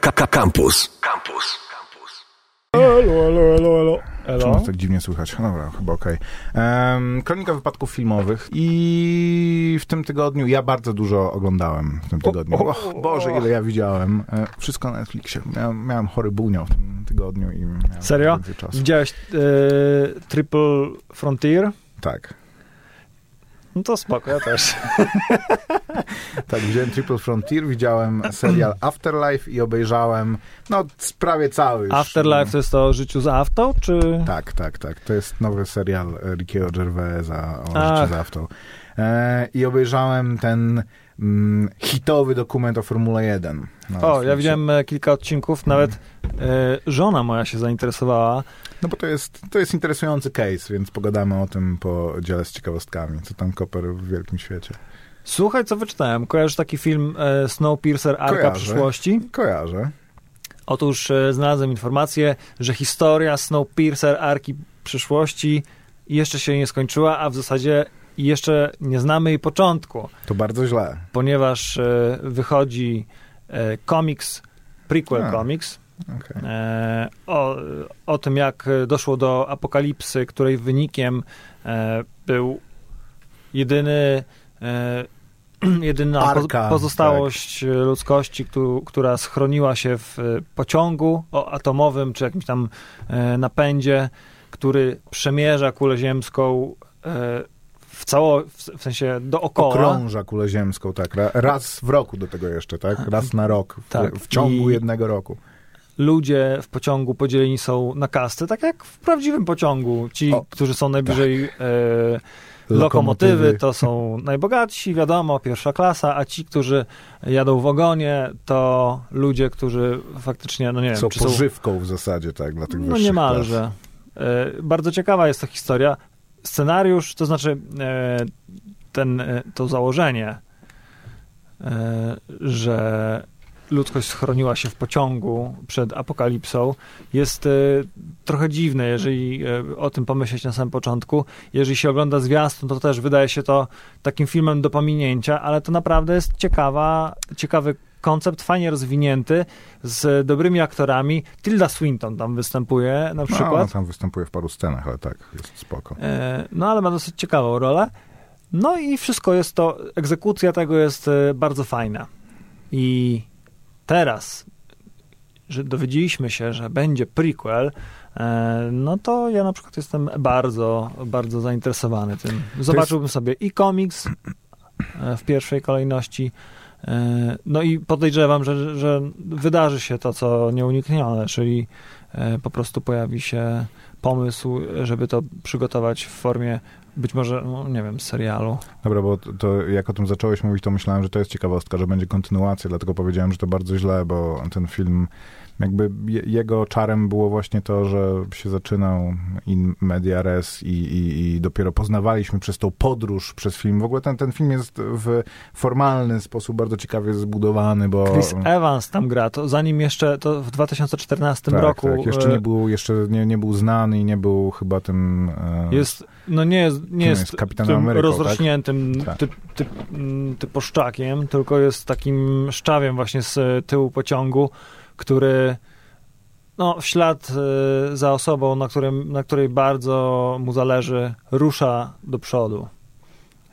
Campus. Campus. Elo, elo, elo, elo. Czemu Elo? tak dziwnie słychać? Dobra, chyba okej. Em, Kronika wypadków filmowych i w tym tygodniu, ja bardzo dużo oglądałem w tym tygodniu. o, Och, Boże, ile ja widziałem. E, Wszystko na Netflixie. Miałem, miałem chory bunio w tym tygodniu i miałem Serio? Widziałeś e, Triple Frontier? Tak. No to spoko, ja też. Tak, widziałem Triple Frontier, widziałem serial Afterlife i obejrzałem, no, prawie cały już. Afterlife to jest to o życiu z aftą, czy... Tak, tak, tak. To jest nowy serial Rickiego Gervaisa o Ach. życiu z aftą. E, I obejrzałem ten mm, hitowy dokument o Formule 1. na O, ja widziałem e, kilka odcinków, nawet e, żona moja się zainteresowała. No bo to jest, to jest interesujący case, więc pogadamy o tym po dziale z ciekawostkami. Co tam koper w wielkim świecie. Słuchaj, co wyczytałem. Kojarzysz taki film e, Snowpiercer Arka Kojarzę. Przyszłości? Kojarzę. Otóż e, znalazłem informację, że historia Snowpiercer Arki Przyszłości jeszcze się nie skończyła, a w zasadzie jeszcze nie znamy jej początku, To bardzo źle. ponieważ e, wychodzi e, komiks, prequel A. komiks, Okej. e, o, o tym, jak doszło do apokalipsy, której wynikiem e, był jedyny, e, jedyna Arka, pozostałość ludzkości, któ, która schroniła się w pociągu atomowym, czy jakimś tam e, napędzie, który przemierza kulę ziemską e, w cało, w, sensie dookoła. Okrąża kulę ziemską, tak. Ra- Raz w roku do tego jeszcze, tak? Raz na rok. W, Tak. w ciągu I- jednego roku. ludzie w pociągu podzieleni są na kasty, tak jak w prawdziwym pociągu. Ci, O, którzy są najbliżej e, lokomotywy, to są najbogatsi, wiadomo, pierwsza klasa, a ci, którzy jadą w ogonie, to ludzie, którzy faktycznie, no nie wiem, są czy są... pożywką w zasadzie, tak, dla tych No niemalże. E, bardzo ciekawa jest ta historia. Scenariusz, to znaczy e, ten, e, to założenie, e, że ludzkość schroniła się w pociągu przed apokalipsą, jest e, trochę dziwne, jeżeli e, o tym pomyśleć na samym początku. Jeżeli się ogląda zwiastun, to też wydaje się to takim filmem do pominięcia, ale to naprawdę jest ciekawa, ciekawy koncept, fajnie rozwinięty, z dobrymi aktorami. Tilda Swinton tam występuje na No, przykład. ona tam występuje w paru scenach, ale tak, jest spoko. E, No ale ma dosyć ciekawą rolę. No i wszystko jest to, egzekucja tego jest bardzo fajna. I teraz, że dowiedzieliśmy się, że będzie prequel, e, no to ja na przykład jestem bardzo, bardzo zainteresowany tym. Zobaczyłbym sobie i komiks e, w pierwszej kolejności, e, no i podejrzewam, że, że wydarzy się to, co nieuniknione, czyli po prostu pojawi się pomysł, żeby to przygotować w formie być może, no, nie wiem, serialu. Dobra, bo to, to jak o tym zacząłeś mówić, to myślałem, że to jest ciekawostka, że będzie kontynuacja, dlatego powiedziałem, że to bardzo źle, bo ten film, jakby je, jego czarem było właśnie to, że się zaczynał in media res i, i, i dopiero poznawaliśmy przez tą podróż, przez film. W ogóle ten, ten film jest w formalny sposób bardzo ciekawie zbudowany, bo... Chris Evans tam gra, to zanim jeszcze, to w 2014 tak, roku tak, jeszcze e, nie był, jeszcze nie, nie był znany i nie był chyba tym... e, jest, no nie jest, nie jest? jest, Kapitanem Ameryką, rozrośniętym Tak. typ, typ, mm, typoszczakiem, tylko jest takim szczawiem właśnie z tyłu pociągu, który no, w ślad e, za osobą, na, którym, na której bardzo mu zależy, rusza do przodu.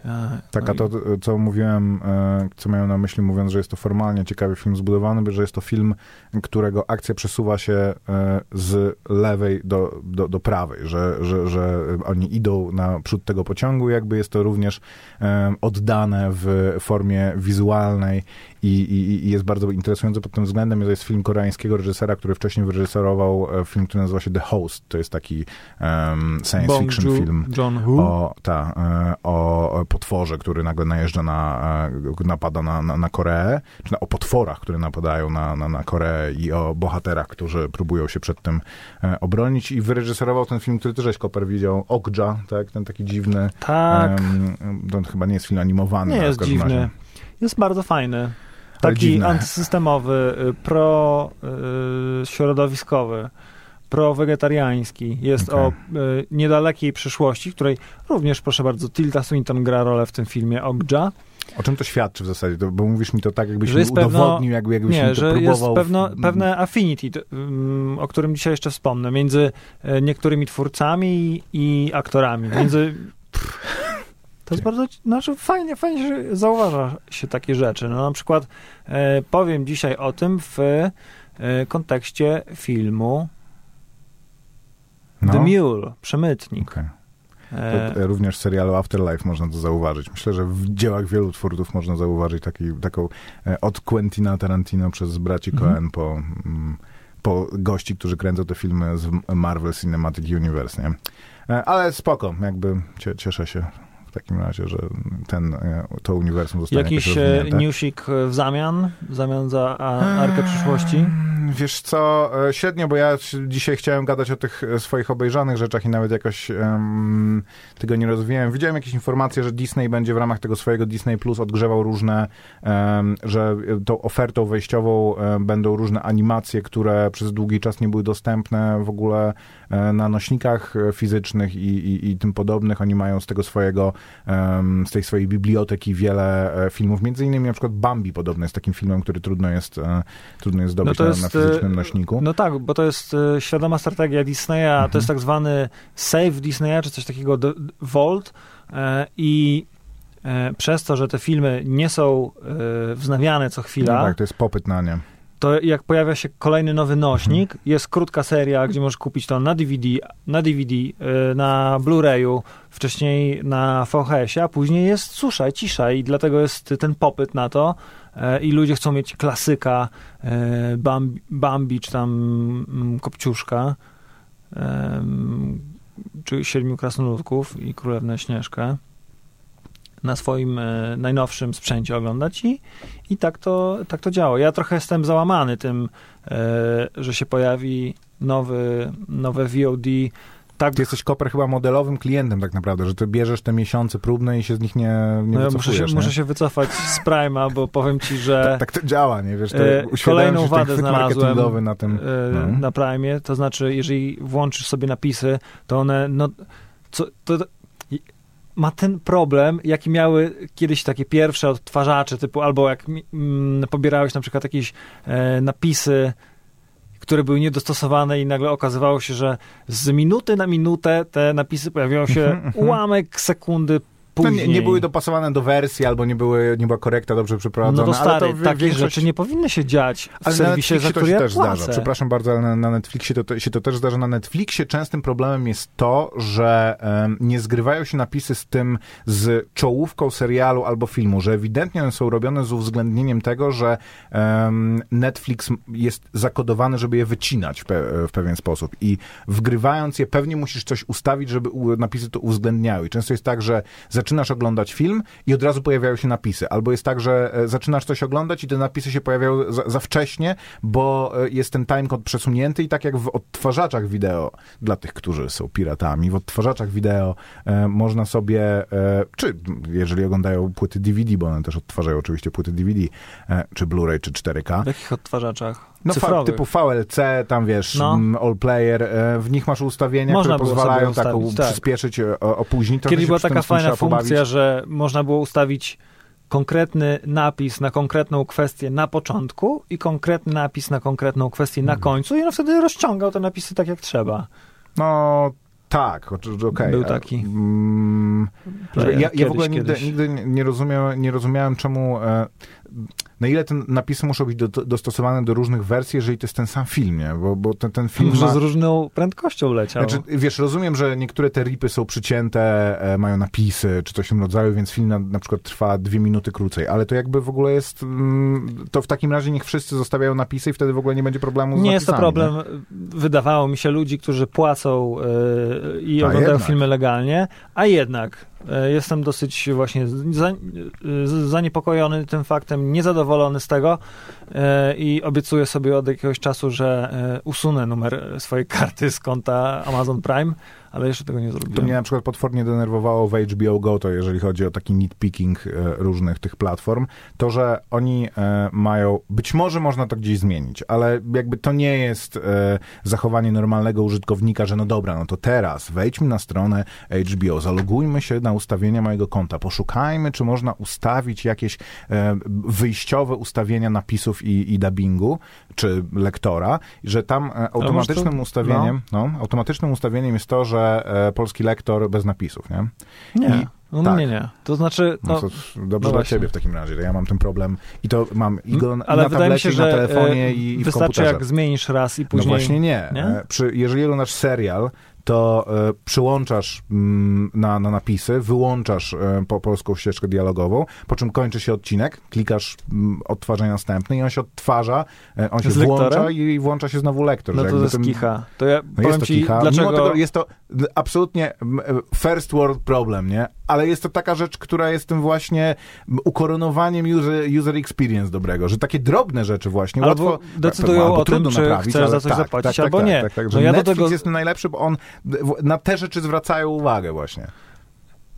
E, Tak, no to, co mówiłem, e, co miałem na myśli, mówiąc, że jest to formalnie ciekawy film zbudowany, że jest to film, którego akcja przesuwa się e, z lewej do, do, do prawej, że, że, że oni idą naprzód tego pociągu, jakby jest to również e, oddane w formie wizualnej i, i, i jest bardzo interesujące pod tym względem. To jest film koreańskiego reżysera, który wcześniej wyreżyserował e, film, który nazywa się The Host. To jest taki em, science Bong fiction Joon- film o, ta, e, o potworze, który nagle najeżdża na, e, napada na, na, na Koreę, czy na, o potworach, które napadają na, na, na Koreę i o bohaterach, którzy próbują się przed tym obronić i wyreżyserował ten film, który też żeś Koper widział, Okja, tak, ten taki dziwny, Tak, em, to chyba nie jest film animowany. nie jest dziwny. razie. Jest bardzo fajny. Taki antysystemowy, y, pro y, pro-wegetariański. Jest Okej. o y, niedalekiej przyszłości, w której również, proszę bardzo, Tilda Swinton gra rolę w tym filmie Ogja. O czym to świadczy w zasadzie? To, bo mówisz mi to tak, jakbyś mi jest pewno- udowodnił, jakby, jakbyś Nie, mi to że jest próbował... pewno, w- pewne affinity, o którym dzisiaj jeszcze wspomnę, między niektórymi twórcami i aktorami. Między... To jest bardzo, znaczy fajnie, fajnie, że zauważa się takie rzeczy. No na przykład e, powiem dzisiaj o tym w e, kontekście filmu No, The Mule, Przemytnik. okej. E, To, e, również w serialu Afterlife można to zauważyć. Myślę, że w dziełach wielu twórców można zauważyć taki, taką e, od Quentina Tarantino przez braci Mhm. Coen po, mm, po gości, którzy kręcą te filmy z Marvel Cinematic Universe, nie? Ale spoko, jakby cie, cieszę się w takim razie, że ten, e, to uniwersum zostanie Jakiś e, newsik w zamian? W zamian za a, Arkę Przyszłości? Wiesz co, e, średnio, bo ja dzisiaj chciałem gadać o tych e, swoich obejrzanych rzeczach i nawet jakoś em, tego nie rozwijałem. Widziałem jakieś informacje, że Disney będzie w ramach tego swojego Disney Plus odgrzewał różne, em, że e, tą ofertą wejściową e, będą różne animacje, które przez długi czas nie były dostępne w ogóle na nośnikach fizycznych i, i, i tym podobnych. Oni mają z tego swojego, z tej swojej biblioteki wiele filmów. Między innymi na przykład Bambi podobno jest takim filmem, który trudno jest, trudno jest zdobyć to na, jest, na fizycznym nośniku. No tak, bo to jest e, świadoma strategia Disneya, Mhm. to jest tak zwany save Disneya, czy coś takiego, Vault e, i e, przez to, że te filmy nie są wznawiane co No chwila, tak, to jest popyt na nie. to jak pojawia się kolejny nowy nośnik, jest krótka seria, gdzie możesz kupić to na DVD, na DVD, na Blu-rayu, wcześniej na VHS-ie, a później jest susza i cisza i dlatego jest ten popyt na to i ludzie chcą mieć klasyka e, Bambi, Bambi czy tam mm, Kopciuszka czy Siedmiu Krasnoludków i Królewnę Śnieżkę na swoim e, najnowszym sprzęcie oglądać i, i tak, to, tak to działa. Ja trochę jestem załamany tym, e, że się pojawi nowy, nowe VOD. Tak, Ty jesteś koper chyba modelowym klientem tak naprawdę, że ty bierzesz te miesiące próbne i się z nich nie, nie no ja muszę się, nie? muszę się wycofać z Prime'a, bo powiem ci, że Tak, tak to działa, nie? Wiesz, to E, kolejną wadę znalazłem, na tym... e, no. na Prime'ie, to znaczy, jeżeli włączysz sobie napisy, to one, no, co, to, ma ten problem, jaki miały kiedyś takie pierwsze odtwarzacze, typu, albo jak mm, pobierałeś na przykład jakieś e, napisy, które były niedostosowane i nagle okazywało się, że z minuty na minutę te napisy pojawiają się ułamek sekundy To później. nie, nie były dopasowane do wersji, albo nie, były, nie była korekta dobrze przeprowadzona, No to ale stary, to w- takie większość... rzeczy nie powinny się dziać w Ale serwisie, za Netflixie to który się ja też płacę. zdarza. Przepraszam bardzo, ale na, na Netflixie to, to się to też zdarza. Na Netflixie częstym problemem jest to, że em, nie zgrywają się napisy z tym, z czołówką serialu albo filmu, że ewidentnie one są robione z uwzględnieniem tego, że em, Netflix jest zakodowany, żeby je wycinać w, pe, w pewien sposób i wgrywając je pewnie musisz coś ustawić, żeby napisy to uwzględniały. I często jest tak, że zaczynasz oglądać film i od razu pojawiają się napisy. Albo jest tak, że e, zaczynasz coś oglądać i te napisy się pojawiają za, za wcześnie, bo e, jest ten timecode przesunięty i tak jak w odtwarzaczach wideo, dla tych, którzy są piratami, w odtwarzaczach wideo e, można sobie, e, czy jeżeli oglądają płyty DVD, bo one też odtwarzają oczywiście płyty DVD, e, czy Blu-ray, czy 4K, W jakich odtwarzaczach? No, Cyfrowych. typu VLC, tam wiesz, No. mm, All Player, e, w nich masz ustawienia, Można które pozwalają taką tak. przyspieszyć, e, opóźnić. Kiedyś była taka fajna trzeba pobawić. funkcja, że można było ustawić konkretny napis na konkretną kwestię na początku i konkretny napis na konkretną kwestię na Mhm. końcu i on wtedy rozciągał te napisy tak jak trzeba. No tak, okej. Był E, taki. Mm, ja, ja w ogóle nigdy, nigdy nie- rozumiałem, nie rozumiałem, czemu. Na ile te napisy muszą być do, dostosowane do różnych wersji, jeżeli to jest ten sam film, nie? Bo, bo ten, ten film Może ma... z różną prędkością leciał. Znaczy, wiesz, rozumiem, że niektóre te ripy są przycięte, e, mają napisy, czy coś w tym rodzaju, więc film na, na przykład trwa dwie minuty krócej, ale to jakby w ogóle jest, mm, to w takim razie niech wszyscy zostawiają napisy i wtedy w ogóle nie będzie problemu z nie jest to napisami, problem, wydawało mi się, ludzi, którzy płacą yy, i A oglądają jednak. filmy legalnie, a jednak jestem dosyć właśnie za, zaniepokojony tym faktem, niezadowolony z tego yy, i obiecuję sobie od jakiegoś czasu, że yy, usunę numer swojej karty z konta Amazon Prime, ale jeszcze tego nie To zrobiłem. mnie na przykład potwornie denerwowało w HBO Go, to jeżeli chodzi o taki nitpicking e, różnych tych platform, to, że oni e, mają, być może można to gdzieś zmienić, ale jakby to nie jest e, zachowanie normalnego użytkownika, że no dobra, no to teraz wejdźmy na stronę HBO, zalogujmy się na ustawienia mojego konta, poszukajmy, czy można ustawić jakieś wyjściowe ustawienia napisów i, i dubbingu, czy lektora, że tam automatycznym to- ustawieniem, no. automatycznym ustawieniem jest to, że e, polski lektor bez napisów, nie? Nie, I- no tak. nie, nie. To znaczy, No, no, to dobrze no dla ciebie w takim razie, że ja mam ten problem i to mam i go ale na wydaje mi tablecie, się, i na że telefonie e, i, i w wystarczy komputerze. jak zmienisz raz i później... No właśnie nie. nie? E, Przy, jeżeli oglądasz serial, to e, przyłączasz mm, na, na napisy, wyłączasz e, po polską ścieżkę dialogową, po czym kończy się odcinek, klikasz mm, odtwarzaj następny i on się odtwarza, e, on się Z włącza i, i włącza się znowu lektor. No to jest tym- kicha. To ja no powiem jest to ci, kicha. dlaczego... Mimo tego jest to absolutnie first world problem, nie? Ale jest to taka rzecz, która jest tym właśnie ukoronowaniem user, user experience dobrego, że takie drobne rzeczy właśnie Albo łatwo decydują albo o tym, trudno czy naprawić, chcesz za coś tak, zapłacić, tak, albo tak, nie. Tak, tak, No ja do Netflix tego- jest najlepszy, bo on na te rzeczy zwracają uwagę właśnie.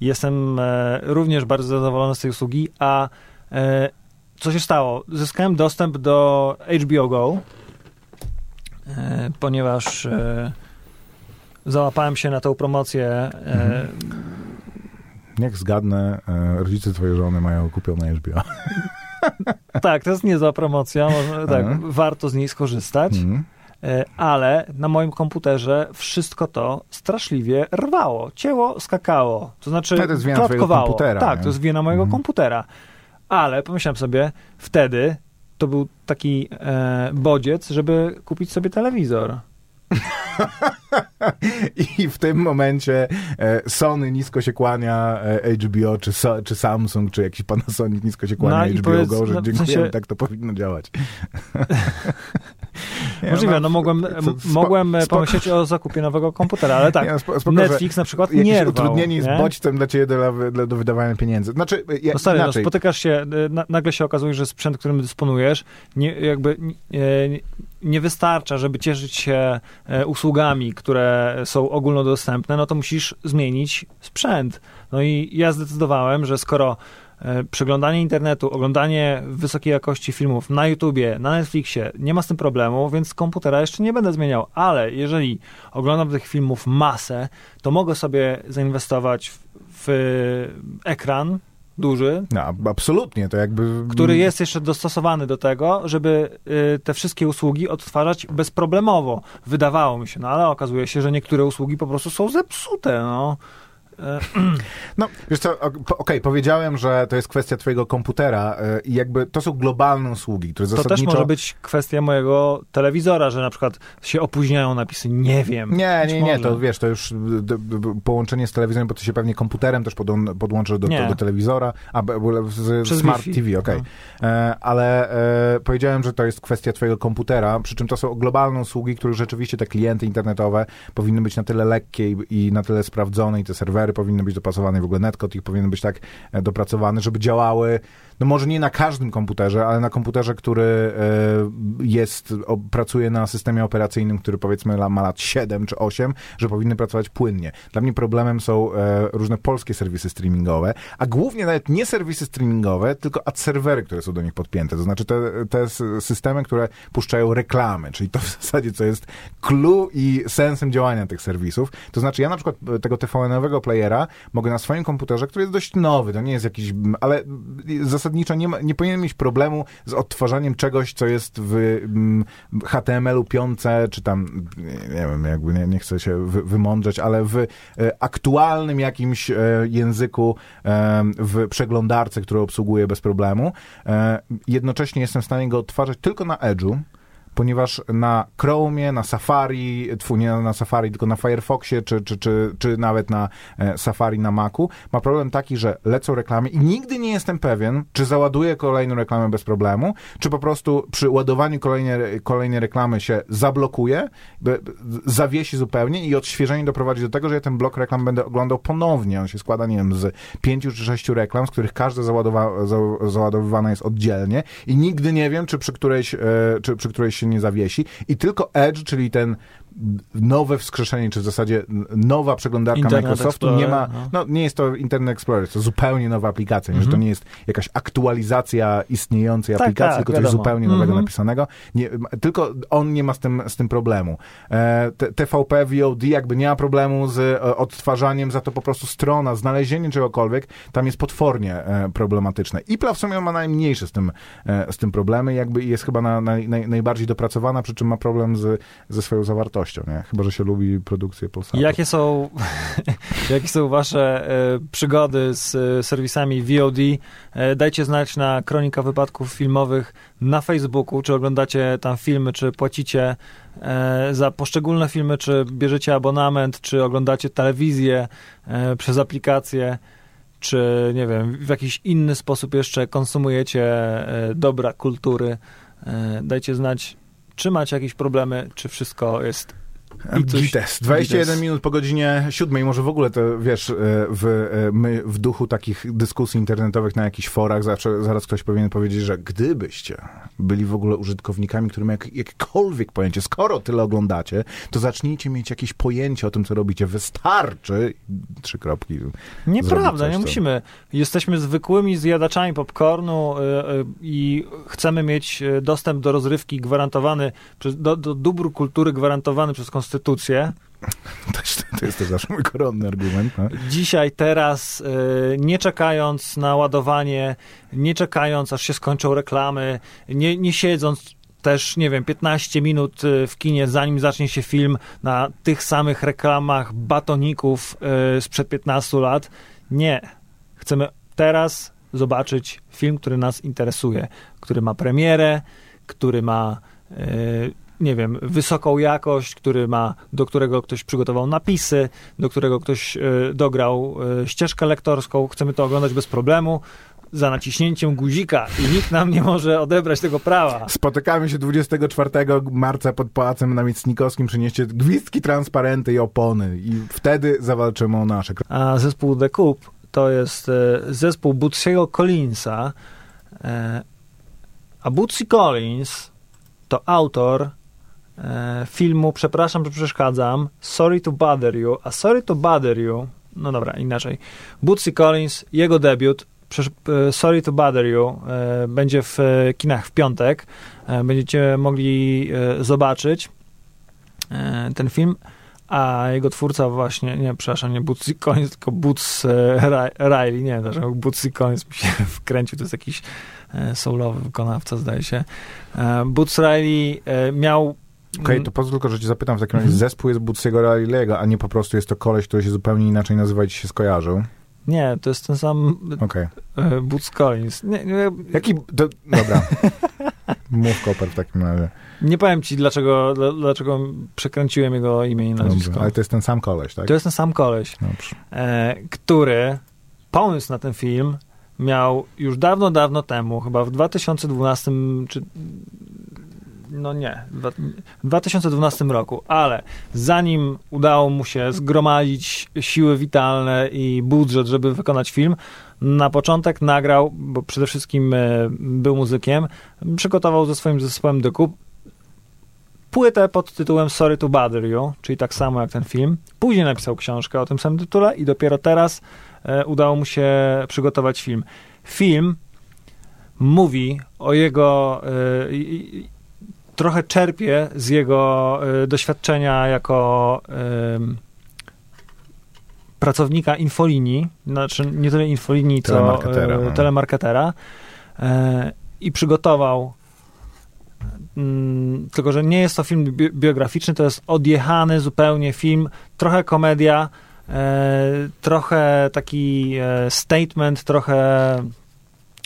Jestem e, również bardzo zadowolony z tej usługi, a e, co się stało? Zyskałem dostęp do HBO Go, e, ponieważ e, załapałem się na tą promocję. E, Mhm. Niech zgadnę, e, rodzice twojej żony mają kupione HBO. Tak, to jest niezła promocja, może, tak, Mhm. warto z niej skorzystać, Mhm. e, ale na moim komputerze wszystko to straszliwie rwało, cięło, skakało, to znaczy to jest wina komputera, Tak, nie? to jest wina mojego Mhm. komputera. Ale pomyślałem sobie, wtedy to był taki e, bodziec, żeby kupić sobie telewizor. I w tym momencie e, Sony nisko się kłania e, HBO, czy, so, czy Samsung, czy jakiś Panasonic nisko się kłania No HBO powiedz, Go, że no w dziękujemy, sensie- tak to powinno działać. Nie, Możliwe, no mogłem, co- m- spo- mogłem e, pomyśleć o zakupie nowego komputera, ale tak, Nie, no, spo- spoko, Netflix na przykład nie rwał. utrudnienie z bodźcem dla ciebie do, do, do wydawania pieniędzy. Znaczy, ja, No stary, no, spotykasz się, y, na, nagle się okazuje, że sprzęt, którym dysponujesz, nie, jakby nie, nie wystarcza, żeby cieszyć się e, usługami, które są ogólnodostępne, no to musisz zmienić sprzęt. No i ja zdecydowałem, że skoro e, przeglądanie internetu, oglądanie wysokiej jakości filmów na YouTubie, na Netflixie, nie ma z tym problemu, więc komputera jeszcze nie będę zmieniał, ale jeżeli oglądam tych filmów masę, to mogę sobie zainwestować w, w ekran duży, No, ab- absolutnie, to jakby... który jest jeszcze dostosowany do tego, żeby y, te wszystkie usługi odtwarzać bezproblemowo. Wydawało mi się, no ale okazuje się, że niektóre usługi po prostu są zepsute, no. No, wiesz co, okej, powiedziałem, że to jest kwestia twojego komputera e, i jakby to są globalne usługi, które To zasadniczo... też może być kwestia mojego telewizora, że na przykład się opóźniają napisy. Nie wiem. Nie, nie, nie, może. to wiesz, to już połączenie z telewizorem, bo ty się pewnie komputerem też podłą- podłączysz do, do, do telewizora, a z Przez Smart Wi-Fi. TV, okej. No. E, Ale e, powiedziałem, że to jest kwestia twojego komputera, przy czym to są globalne usługi, których rzeczywiście te klienty internetowe powinny być na tyle lekkie i, i na tyle sprawdzone i te serwery powinny być dopasowane w ogóle netcode ich powinien być tak e, dopracowany, żeby działały, no może nie na każdym komputerze, ale na komputerze, który e, jest, pracuje na systemie operacyjnym, który powiedzmy ma lat 7 czy 8, że powinny pracować płynnie. Dla mnie problemem są e, różne polskie serwisy streamingowe, a głównie nawet nie serwisy streamingowe, tylko ad serwery, które są do nich podpięte. To znaczy te, te systemy, które puszczają reklamy, czyli to w zasadzie co jest clue i sensem działania tych serwisów. To znaczy ja na przykład e, tego TVN-owego playera mogę na swoim komputerze, który jest dość nowy, to nie jest jakiś, ale m, zasadniczo nie, ma, nie powinien mieć problemu z odtwarzaniem czegoś, co jest w mm, HTML-u 5, czy tam, nie wiem, jakby nie, nie chcę się wy, wymądrzeć, ale w e, aktualnym jakimś e, języku w przeglądarce, którą obsługuję bez problemu. E, jednocześnie jestem w stanie go odtwarzać tylko na Edge'u, ponieważ na Chromie, na Safari, tfu, nie na Safari, tylko na Firefoxie, czy, czy, czy, czy nawet na e, Safari na Macu, ma problem taki, że lecą reklamy i nigdy nie jestem pewien, czy załaduję kolejną reklamę bez problemu, czy po prostu przy ładowaniu kolejnej, kolejnej reklamy się zablokuje, zawiesi zupełnie i odświeżenie doprowadzi do tego, że ja ten blok reklam będę oglądał ponownie. On się składa, nie wiem, z pięciu czy sześciu reklam, z których każda załadowa- za- załadowywana jest oddzielnie i nigdy nie wiem, czy przy którejś, e, czy przy którejś się nie zawiesi. I tylko Edge, czyli ten nowe wskrzeszenie, czy w zasadzie nowa przeglądarka Internet Microsoftu Explorer, nie ma, no. no nie jest to Internet Explorer, to zupełnie nowa aplikacja, nie, że to Mhm. nie jest jakaś aktualizacja istniejącej Tak, aplikacji, tak, tylko coś wiadomo. zupełnie nowego Mhm. napisanego. Nie, tylko on nie ma z tym, z tym problemu. E, TVP, VOD jakby nie ma problemu z e, odtwarzaniem, za to po prostu strona, znalezienie czegokolwiek, tam jest potwornie e, problematyczne. IPLA w sumie ma najmniejsze z tym, e, z tym problemy, jakby i jest chyba na, naj, naj, najbardziej dopracowana, przy czym ma problem z, ze swoją zawartością, nie? Chyba, że się lubi produkcję Polsatu. Jakie są, jakie są wasze e, przygody z e, serwisami VOD? E, dajcie znać na Kronika Wypadków Filmowych na Facebooku, czy oglądacie tam filmy, czy płacicie za poszczególne filmy, czy bierzecie abonament, czy oglądacie telewizję przez aplikację, czy nie wiem, w jakiś inny sposób jeszcze konsumujecie dobra kultury. Dajcie znać, czy macie jakieś problemy, czy wszystko jest coś- Gites. 21 Gites. minut po godzinie siódmej, może w ogóle to, wiesz, e, w, e, my w duchu takich dyskusji internetowych na jakichś forach zawsze, zaraz ktoś powinien powiedzieć, że gdybyście byli w ogóle użytkownikami, którzy mają jak, jakiekolwiek pojęcie, skoro tyle oglądacie, to zacznijcie mieć jakieś pojęcie o tym, co robicie. Wystarczy, trzy kropki, Nieprawda, nie musimy. Jesteśmy zwykłymi zjadaczami popcornu y, i chcemy mieć dostęp do rozrywki gwarantowany, do, do dóbr kultury gwarantowany przez konstytucję. To jest też nasz mój koronny argument. No. Dzisiaj, teraz, y, nie czekając na ładowanie, nie czekając, aż się skończą reklamy, nie, nie siedząc też, nie wiem, 15 minut y, w kinie, zanim zacznie się film na tych samych reklamach batoników y, sprzed 15 lat. Nie. Chcemy teraz zobaczyć film, który nas interesuje, który ma premierę, który ma, nie wiem, wysoką jakość, który ma, do którego ktoś przygotował napisy, do którego ktoś y, dograł y, ścieżkę lektorską. Chcemy to oglądać bez problemu, za naciśnięciem guzika i nikt nam nie może odebrać tego prawa. Spotykamy się 24 marca pod Pałacem Namiestnikowskim, przynieście gwizdki, transparenty i opony i wtedy zawalczymy o nasze. A zespół The Coup to jest e, zespół Bootsiego Collinsa. E, a Bootsy Collins to autor e, filmu, przepraszam, że przeszkadzam, Sorry to Bother You. A Sorry to Bother You, no dobra, inaczej. Bootsy Collins, jego debiut, e, Sorry to Bother You, e, będzie w e, kinach w piątek. E, będziecie mogli e, zobaczyć e, ten film a jego twórca właśnie, nie, przepraszam, nie Bootsy Collins, tylko Boots e, Ri- Riley, nie, dlaczego Bootsy Collins mi się wkręcił, to jest jakiś e, soulowy wykonawca, zdaje się. E, Boots Riley e, miał Okej, to pozwól tylko, że cię zapytam w takim razie, Mhm. zespół jest Butsiego Riley'ego, a nie po prostu jest to koleś, który się zupełnie inaczej nazywa i ci się skojarzył. Nie, to jest ten sam Okej. e, Boots Collins. Nie, nie, Jaki... To, dobra. Mów Koper w takim razie. nie powiem ci, dlaczego, dla- dlaczego przekręciłem jego imię i nazwisko. Dobrze. Ale to jest ten sam koleś, tak? To jest ten sam koleś. Dobrze. e, który pomysł na ten film miał już dawno, dawno temu, chyba w 2012 czy no nie, w dwa- w 2012 roku, ale zanim udało mu się zgromadzić siły witalne i budżet, żeby wykonać film, na początek nagrał, bo przede wszystkim e, był muzykiem, przygotował ze swoim zespołem Coup płytę pod tytułem Sorry to Bother You, czyli tak samo jak ten film. Później napisał książkę o tym samym tytule i dopiero teraz e, udało mu się przygotować film. Film mówi o jego. Trochę czerpie z jego e, doświadczenia jako em, pracownika infolinii, znaczy nie tyle infolinii, co Telemarketera, e, no. telemarketera e, i przygotował tylko, że nie jest to film bi- biograficzny, to jest odjechany zupełnie film, trochę komedia, e, trochę taki e, statement, trochę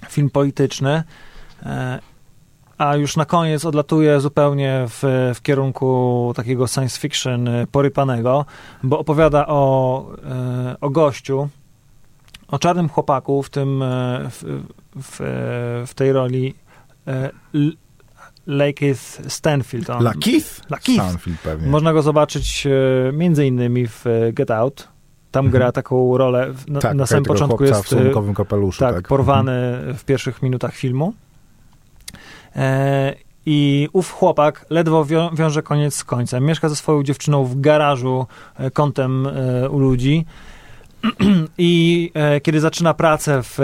film polityczny, a już na koniec odlatuje zupełnie w, w kierunku takiego science fiction porypanego, bo opowiada o, e, o gościu, o czarnym chłopaku w tym, e, w, w, w tej roli e, Lakeith Stanfield. On, Lakeith? Lakeith. Stanfield pewnie. Można go zobaczyć między innymi w Get Out. Tam Mhm. gra taką rolę, na, tak, na samym początku jest w słonkowym kapeluszu, tak, tak. porwany w pierwszych minutach filmu. E, I ów chłopak ledwo wią wiąże koniec z końcem. Mieszka ze swoją dziewczyną w garażu e, kątem e, u ludzi. I kiedy zaczyna pracę w,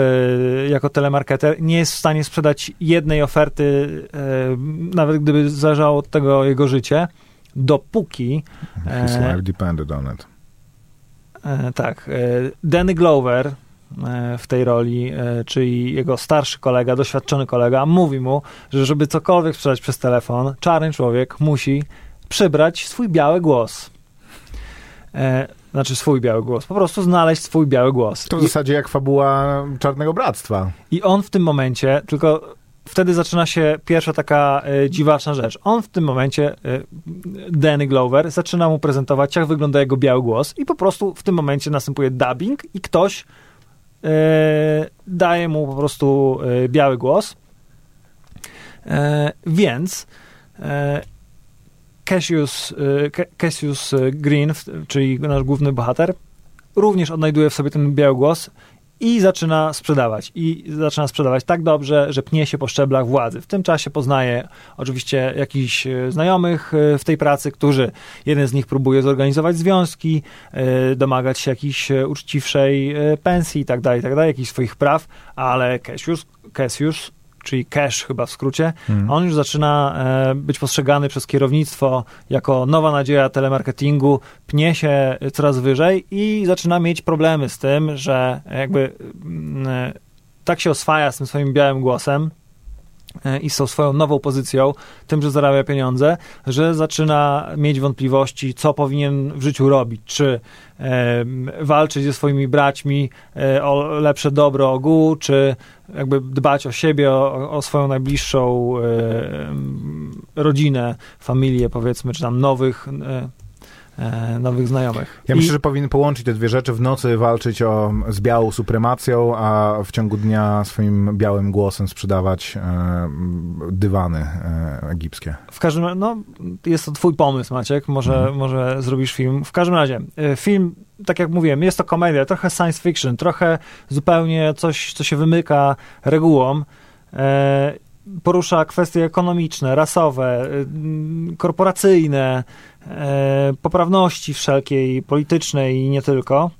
jako telemarketer, nie jest w stanie sprzedać jednej oferty, nawet gdyby zależało od tego jego życie, dopóki. His life depended on it. Tak. Danny Glover w tej roli, e, czyli jego starszy kolega, doświadczony kolega, mówi mu, że żeby cokolwiek sprzedać przez telefon, czarny człowiek musi przybrać swój biały głos. E, Znaczy swój biały głos. Po prostu znaleźć swój biały głos. To w I, zasadzie jak fabuła Czarnego Bractwa. I on w tym momencie, tylko wtedy zaczyna się pierwsza taka e, dziwaczna rzecz. On w tym momencie, e, Danny Glover, zaczyna mu prezentować, jak wygląda jego biały głos i po prostu w tym momencie następuje dubbing i ktoś e, daje mu po prostu e, biały głos. E, więc e, Cassius, e, Ca- Cassius e, Green, czyli nasz główny bohater, również odnajduje w sobie ten biały głos i zaczyna sprzedawać. I zaczyna sprzedawać tak dobrze, że pnie się po szczeblach władzy. W tym czasie poznaje oczywiście jakichś e, znajomych e, w tej pracy, którzy, jeden z nich próbuje zorganizować związki, e, domagać się jakiejś uczciwszej pensji i tak dalej, tak dalej, jakichś swoich praw, ale Cassius, Cassius czyli Cash chyba w skrócie, Mhm. on już zaczyna e, być postrzegany przez kierownictwo jako nowa nadzieja telemarketingu, pnie się coraz wyżej i zaczyna mieć problemy z tym, że jakby mm, e, tak się oswaja z tym swoim białym głosem i z tą swoją nową pozycją, tym, że zarabia pieniądze, że zaczyna mieć wątpliwości, co powinien w życiu robić, czy e, walczyć ze swoimi braćmi e, o lepsze dobro ogółu, czy jakby dbać o siebie, o, o swoją najbliższą e, rodzinę, familię, powiedzmy, czy tam nowych, e, e, nowych znajomych. Ja I- myślę, że powinien połączyć te dwie rzeczy. W nocy walczyć o, z białą supremacją, a w ciągu dnia swoim białym głosem sprzedawać e, dywany e, egipskie. W każdym razie, no, jest to twój pomysł, Maciek, może, Mhm. może zrobisz film. W każdym razie, e, film, tak jak mówiłem, jest to komedia, trochę science fiction, trochę zupełnie coś, co się wymyka regułom. E, porusza kwestie ekonomiczne, rasowe, m, korporacyjne, e, poprawności wszelkiej, politycznej i nie tylko.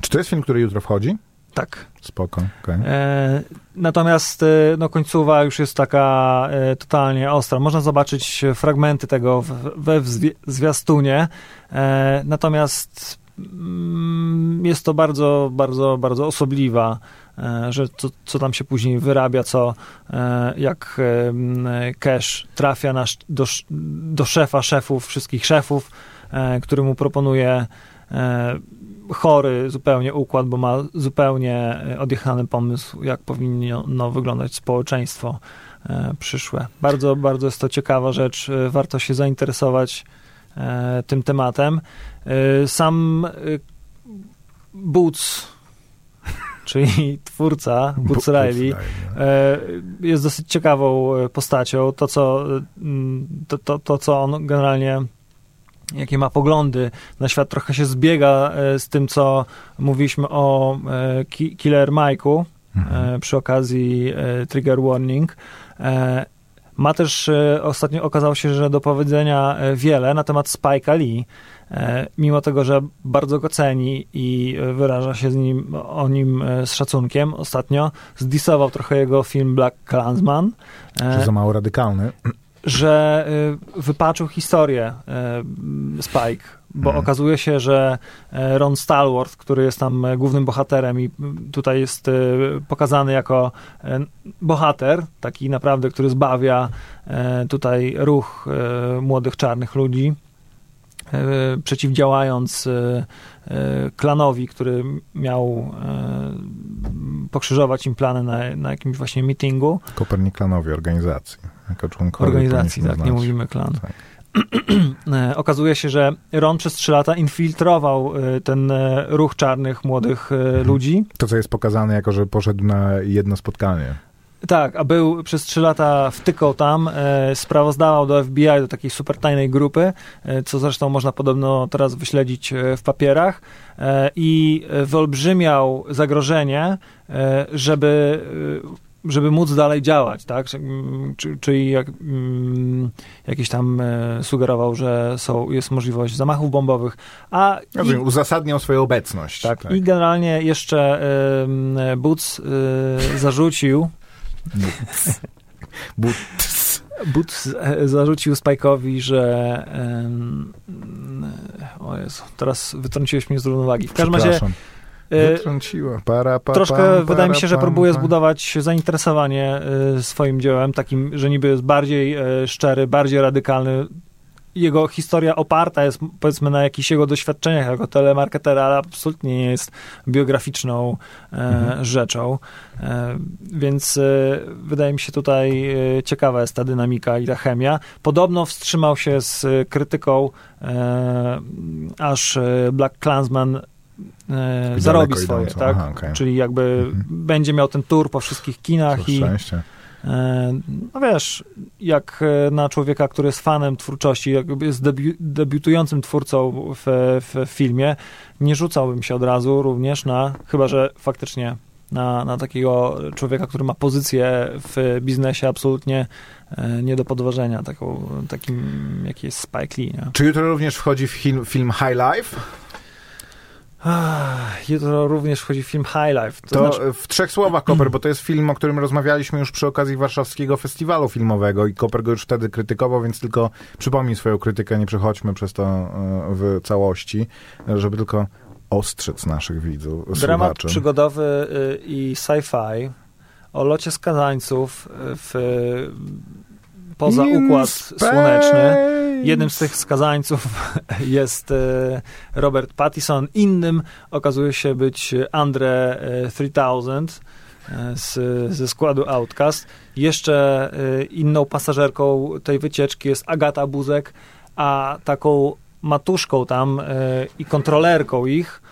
Czy to jest film, który jutro wchodzi? Tak. Spoko, okej. E, natomiast e, no, końcowa już jest taka e, totalnie ostra. Można zobaczyć fragmenty tego we zwiastunie. E, natomiast mm, jest to bardzo, bardzo, bardzo osobliwa że co, co tam się później wyrabia, co e, jak e, Cash trafia na, do, do szefa szefów, wszystkich szefów, e, który mu proponuje e, chory zupełnie układ, bo ma zupełnie e, odjechany pomysł, jak powinno wyglądać społeczeństwo e, przyszłe. Bardzo, bardzo jest to ciekawa rzecz, e, warto się zainteresować e, tym tematem. E, Sam e, Boots, czyli twórca, Boots Riley, no. e, jest dosyć ciekawą e, postacią. To, co, mm, to, to, to, co on generalnie jakie ma poglądy na świat, trochę się zbiega e, z tym, co mówiliśmy o e, Ki- Killer Mike'u Mhm. przy okazji Trigger Warning. Ma też, ostatnio okazało się, że do powiedzenia wiele na temat Spike'a Lee, mimo tego, że bardzo go ceni i e, wyraża się z nim, o nim e, z szacunkiem ostatnio, zdisował trochę jego film Black Klansman. e, Że za mało radykalny. że wypaczył historię Spike, bo Mhm. okazuje się, że e, Ron Stallworth, który jest tam e, głównym bohaterem i tutaj jest pokazany jako e, bohater, taki naprawdę, który zbawia e, tutaj ruch e, młodych czarnych ludzi, e, przeciwdziałając e, e, klanowi, który miał e, pokrzyżować im plany na, na jakimś właśnie meetingu. Koperniklanowi organizacji. Jako Organizacji, tak, nie znać. mówimy klan. Tak. E, Okazuje się, że Ron przez trzy lata infiltrował e, ten e, ruch czarnych młodych e, Mhm. ludzi. To, co jest pokazane jako, że poszedł na jedno spotkanie. Tak, a był przez trzy lata wtykał tam, e, sprawozdawał do FBI, do takiej super tajnej grupy, e, co zresztą można podobno teraz wyśledzić e, w papierach e, i e, wyolbrzymiał zagrożenie, e, żeby żeby móc dalej działać, tak? Mm, czy, czyli jak, mm, jakiś tam e, sugerował, że są, jest możliwość zamachów bombowych, a... I, uzasadniał swoją obecność. Tak, tak. i generalnie jeszcze Boots y, zarzucił... Boots. Boots zarzucił Spike'owi, że o Jezu, teraz wytrąciłeś mnie z równowagi. W każdym razie E, Wytrąciła. Para, pa, Troszkę para, wydaje mi się, że próbuje zbudować zainteresowanie e, swoim dziełem, takim, że niby jest bardziej e, szczery, bardziej radykalny. Jego historia oparta jest powiedzmy na jakichś jego doświadczeniach jako telemarketera, ale absolutnie nie jest biograficzną mhm. rzeczą. Więc wydaje mi się tutaj ciekawa jest ta dynamika i ta chemia. Podobno wstrzymał się z krytyką, aż Black Klansman e, zarobi swoje, tak? Aha, okay. Czyli jakby mhm. będzie miał ten tour po wszystkich kinach i szczęście. E, no wiesz, jak e, na człowieka, który jest fanem twórczości, jest debi debiutującym twórcą w, w filmie, nie rzucałbym się od razu również na, chyba że faktycznie na, na takiego człowieka, który ma pozycję w biznesie absolutnie e, nie do podważenia, taką, takim jaki jest Spike Lee. Nie? Czy jutro również wchodzi w film, film High Life? Jutro również wchodzi film High Life. To, to znaczy... w trzech słowach, Koper, bo to jest film, o którym rozmawialiśmy już przy okazji Warszawskiego Festiwalu Filmowego i Koper go już wtedy krytykował, więc tylko przypomnij swoją krytykę, nie przechodźmy przez to e, w całości, żeby tylko ostrzec naszych widzów. Dramat słuchaczy. przygodowy y, i sci-fi o locie skazańców w poza Układ Słoneczny. Jednym z tych skazańców jest e, Robert Pattison, innym okazuje się być Andre 3000 e, e, z, ze składu Outcast. Jeszcze inną pasażerką tej wycieczki jest Agata Buzek, a taką matuszką tam i kontrolerką ich,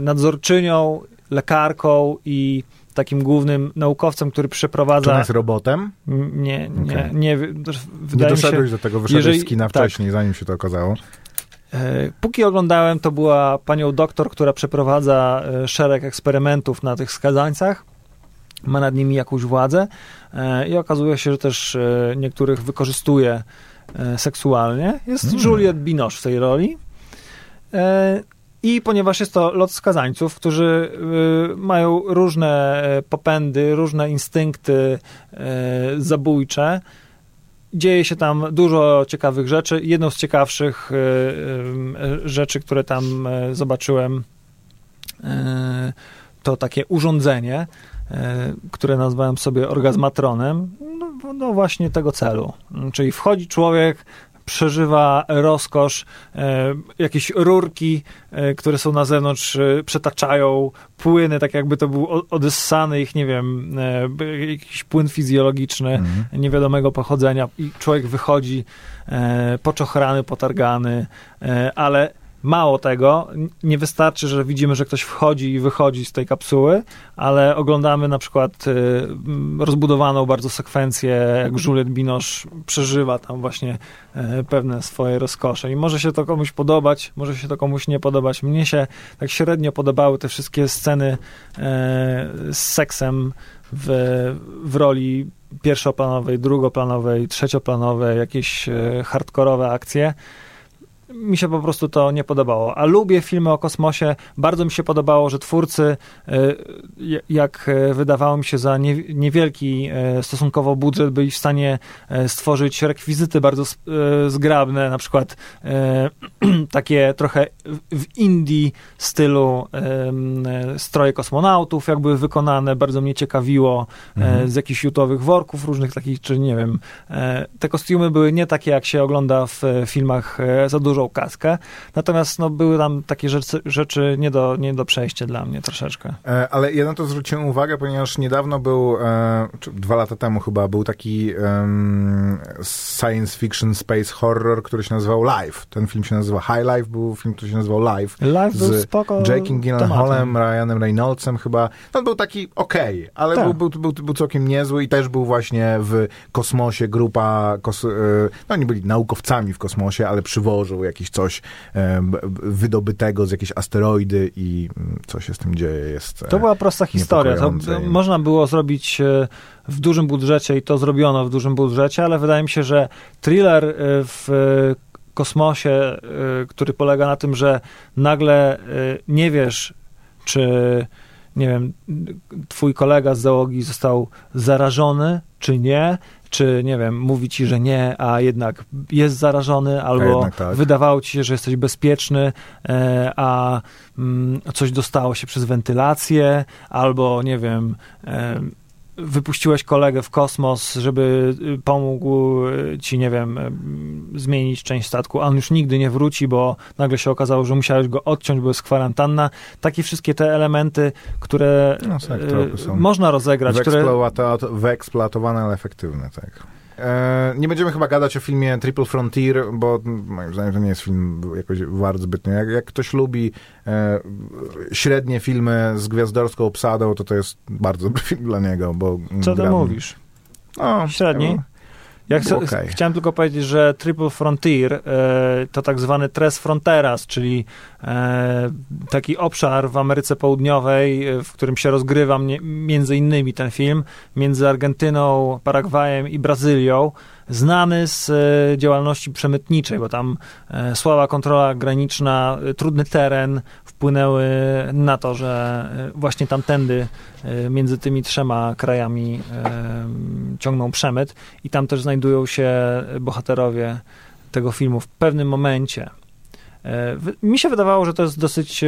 nadzorczynią, lekarką i takim głównym naukowcem, który przeprowadza... Czy on jest robotem? Nie, nie, okay. nie. Wydaje nie doszedłeś się, do tego, wyszedłeś jeżeli, z kina tak. wcześniej, zanim się to okazało. E, póki oglądałem, to była panią doktor, która przeprowadza e, szereg eksperymentów na tych skazańcach, ma nad nimi jakąś władzę e, i okazuje się, że też niektórych wykorzystuje seksualnie. Jest hmm. Juliette Binoche w tej roli. I ponieważ jest to lot skazańców, którzy y, mają różne e, popędy, różne instynkty y, zabójcze, dzieje się tam dużo ciekawych rzeczy. Jedną z ciekawszych y, rzeczy, które tam zobaczyłem, to takie urządzenie, które nazwałem sobie orgazmatronem, no, no, właśnie tego celu. Czyli wchodzi człowiek, przeżywa rozkosz, e, jakieś rurki, e, które są na zewnątrz, e, przetaczają płyny, tak jakby to był odessany ich, nie wiem, jakiś płyn fizjologiczny mhm. niewiadomego pochodzenia i człowiek wychodzi poczochrany, potargany, ale Mało tego, nie wystarczy, że widzimy, że ktoś wchodzi i wychodzi z tej kapsuły, ale oglądamy na przykład y, rozbudowaną bardzo sekwencję, jak Juliette Binoche przeżywa tam właśnie y, pewne swoje rozkosze. I może się to komuś podobać, może się to komuś nie podobać. Mnie się tak średnio podobały te wszystkie sceny y, z seksem w, w roli pierwszoplanowej, drugoplanowej, trzecioplanowej, jakieś hardkorowe akcje mi się po prostu to nie podobało. A lubię filmy o kosmosie. Bardzo mi się podobało, że twórcy, e, jak e, wydawało mi się, za niewielki e, stosunkowo budżet byli w stanie stworzyć rekwizyty bardzo zgrabne, na przykład takie trochę w indie stylu stroje kosmonautów, jakby wykonane, bardzo mnie ciekawiło, mhm. z jakichś jutowych worków różnych takich, czy nie wiem. Te kostiumy były nie takie, jak się ogląda w filmach za dużo dużą kaskę, natomiast no, były tam takie rzeczy, rzeczy nie, do, nie do przejścia dla mnie troszeczkę. E, ale ja na to zwróciłem uwagę, ponieważ niedawno był, e, dwa lata temu chyba, był taki science fiction space horror, który się nazywał Live. Ten film się nazywa High Life, był film, który się nazywał Live. Live z był spoko Jakeem Gyllenhaalem, Ryanem Reynoldsem chyba. No był taki okej, okay, ale tak. był, był, był, był całkiem niezły i też był właśnie w kosmosie grupa, kos, e, no oni byli naukowcami w kosmosie, ale przywożą jakieś coś e, wydobytego z jakiejś asteroidy i mm, co się z tym dzieje jest To była prosta historia. To, można było zrobić w dużym budżecie i to zrobiono w dużym budżecie, ale wydaje mi się, że thriller w kosmosie, który polega na tym, że nagle nie wiesz, czy nie wiem, twój kolega z załogi został zarażony, czy nie, czy nie wiem, mówi ci, że nie, a jednak jest zarażony, albo tak. wydawało ci się, że jesteś bezpieczny, e, a mm, coś dostało się przez wentylację, albo nie wiem, e, wypuściłeś kolegę w kosmos, żeby y, pomógł y, ci, nie wiem, y, zmienić część statku, a on już nigdy nie wróci, bo nagle się okazało, że musiałeś go odciąć, bo jest kwarantanna. Takie wszystkie te elementy, które no, tak, można rozegrać. Wyeksploatowane, ale efektywne, tak. E, nie będziemy chyba gadać o filmie Triple Frontier, bo moim zdaniem to nie jest film jakoś wart zbytnio. Jak, jak ktoś lubi e, średnie filmy z gwiazdorską obsadą, to to jest bardzo dobry film dla niego, bo... Co ty mówisz? No, Średni? Ja chcę, okay. chciałem tylko powiedzieć, że Triple Frontier e, to tak zwany Tres Fronteras, czyli e, taki obszar w Ameryce Południowej, e, w którym się rozgrywa między innymi ten film, między Argentyną, Paragwajem i Brazylią znany z e, działalności przemytniczej, bo tam e, słaba kontrola graniczna, e, trudny teren wpłynęły na to, że właśnie tamtędy między tymi trzema krajami ciągną przemyt i tam też znajdują się bohaterowie tego filmu w pewnym momencie. Mi się wydawało, że to jest dosyć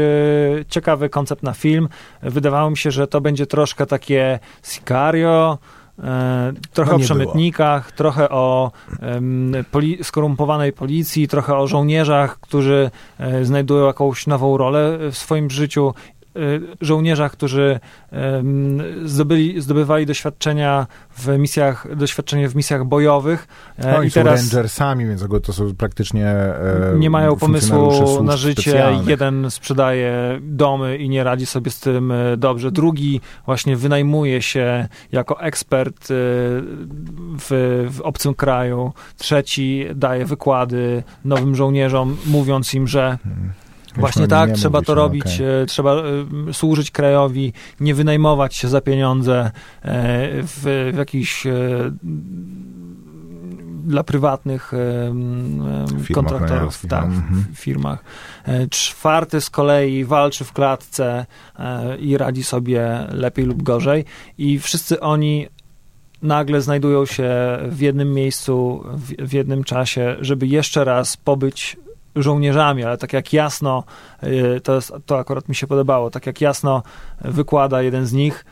ciekawy koncept na film. Wydawało mi się, że to będzie troszkę takie Sicario, E, trochę no o przemytnikach, było. trochę o poli skorumpowanej policji, trochę o żołnierzach, którzy e, znajdują jakąś nową rolę w swoim życiu żołnierzach, którzy zdobyli, zdobywali doświadczenia w misjach, doświadczenie w misjach bojowych. E, no i, i teraz rangersami, więc to są praktycznie e, nie mają pomysłu na życie. Specjalnych. Jeden sprzedaje domy i nie radzi sobie z tym e, dobrze. Drugi właśnie wynajmuje się jako ekspert w, w obcym kraju. Trzeci daje wykłady nowym żołnierzom, mówiąc im, że hmm Właśnie tak, trzeba to robić, okay. E, trzeba e, służyć krajowi, nie wynajmować się za pieniądze e, w, w jakichś dla prywatnych firmach kontraktorów, tak, mhm. w firmach. Czwarty z kolei walczy w klatce i radzi sobie lepiej lub gorzej i wszyscy oni nagle znajdują się w jednym miejscu, w, w jednym czasie, żeby jeszcze raz pobyć żołnierzami, ale tak jak jasno, y, to, jest, to akurat mi się podobało, tak jak jasno wykłada jeden z nich,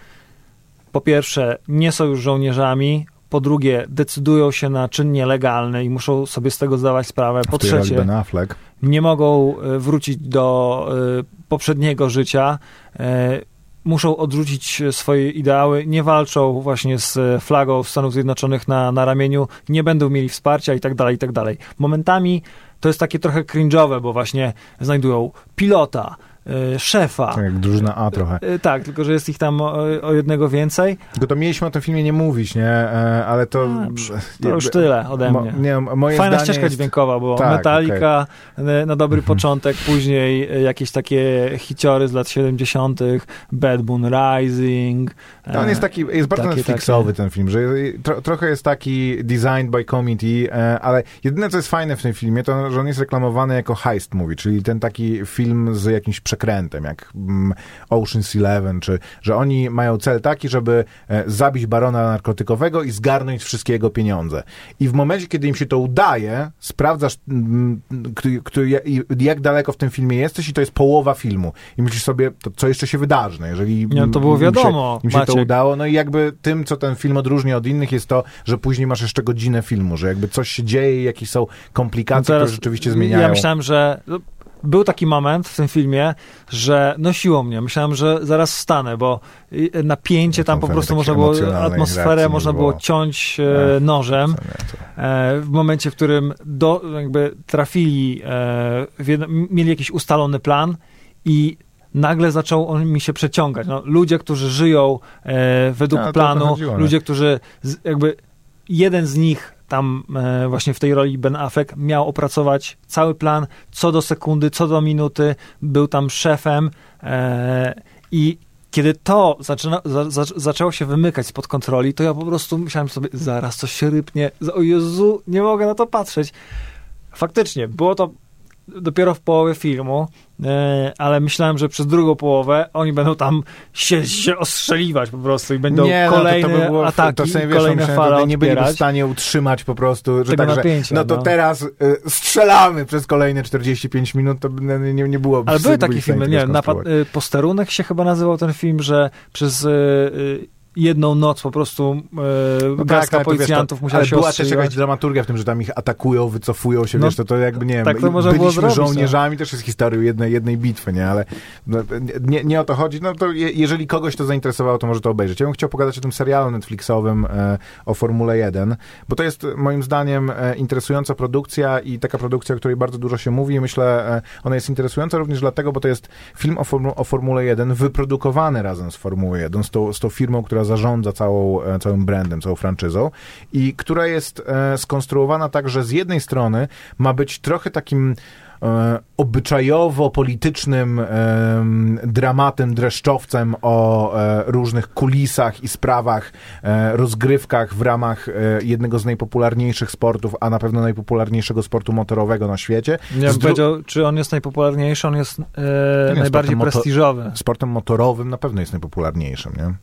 po pierwsze, nie są już żołnierzami, po drugie, decydują się na czyn nielegalny i muszą sobie z tego zdawać sprawę. Po trzecie, nie mogą y, wrócić do y, poprzedniego życia, muszą odrzucić swoje ideały, nie walczą właśnie z flagą Stanów Zjednoczonych na, na ramieniu, nie będą mieli wsparcia i tak dalej, i tak dalej. Momentami to jest takie trochę cringe'owe, bo właśnie znajdują pilota, szefa. Tak, jak drużyna A trochę. Y, tak, tylko że jest ich tam o, o, jednego więcej. Tylko to mieliśmy o tym filmie nie mówić, nie? E, ale to... A, to już tyle ode mnie. Mo, nie, moje Fajna ścieżka jest... dźwiękowa, bo tak, Metallica okay. na dobry mhm. początek, później jakieś takie hiciory z lat 70., Bad Moon Rising. No, on jest taki, jest bardzo takie, Netflixowy takie. ten film, że tro, trochę jest taki designed by committee, e, ale jedyne, co jest fajne w tym filmie, to że on jest reklamowany jako heist movie, czyli ten taki film z jakimś przekrętem, jak mm, Ocean's Eleven, czy że oni mają cel taki, żeby e, zabić barona narkotykowego i zgarnąć wszystkie jego pieniądze. I w momencie, kiedy im się to udaje, sprawdzasz, mm, jak daleko w tym filmie jesteś i to jest połowa filmu. I myślisz sobie, to co jeszcze się wydarzy, no jeżeli Nie, to było wiadomo. Im się, im się to udało, no i jakby tym, co ten film odróżnia od innych, jest to, że później masz jeszcze godzinę filmu, że jakby coś się dzieje, jakieś są komplikacje, no które rzeczywiście zmieniają. Ja myślałem, że był taki moment w tym filmie, że nosiło mnie. Myślałem, że zaraz wstanę, bo napięcie no, tam po prostu można było, atmosferę można było, było ciąć e, nożem. E, w momencie, w którym do, jakby trafili, e, jedno, mieli jakiś ustalony plan i nagle zaczął on mi się przeciągać. No, ludzie, którzy żyją e, według planu, chodziło, ludzie, którzy z, jakby jeden z nich tam e, właśnie w tej roli Ben Affleck miał opracować cały plan co do sekundy, co do minuty, był tam szefem e, i kiedy to zaczyna, za, za, zaczęło się wymykać spod kontroli, to ja po prostu myślałem sobie, zaraz coś się rypnie, o Jezu, nie mogę na to patrzeć. Faktycznie, było to dopiero w połowie filmu, e, ale myślałem, że przez drugą połowę oni będą tam się, się ostrzeliwać po prostu i będą nie, kolejne no to, to by było, ataki, to sobie, wiesz, kolejne fale Nie byli w stanie utrzymać po prostu, że tak, napięcia, no to no. teraz y, strzelamy przez kolejne 45 minut, to nie, nie było Ale były takie filmy, nie, napad, y, Posterunek się chyba nazywał ten film, że przez y, y jedną noc po prostu e, no tak, policjantów musiała ale się była też jakaś dramaturgia w tym, że tam ich atakują, wycofują się, no, wiesz, to, to jakby, nie tak wiem, to byliśmy zrobić, żołnierzami, też jest historią jednej, jednej bitwy, nie, ale no, nie, nie o to chodzi, no to je, jeżeli kogoś to zainteresowało, to może to obejrzeć. Ja bym chciał pogadać o tym serialu Netflixowym e, o Formule 1, bo to jest moim zdaniem e, interesująca produkcja i taka produkcja, o której bardzo dużo się mówi. Myślę, e, ona jest interesująca również dlatego, bo to jest film o, formu, o Formule 1 wyprodukowany razem z Formułą 1, z tą, z tą firmą, która zarządza całą, e, całym brandem, całą franczyzą i która jest e, skonstruowana tak, że z jednej strony ma być trochę takim e, obyczajowo-politycznym e, dramatem, dreszczowcem o e, różnych kulisach i sprawach, e, rozgrywkach w ramach jednego z najpopularniejszych sportów, a na pewno najpopularniejszego sportu motorowego na świecie. Nie bym powiedział, czy on jest najpopularniejszy, on jest najbardziej sportem prestiżowy. Sportem motorowym na pewno jest najpopularniejszym, nie?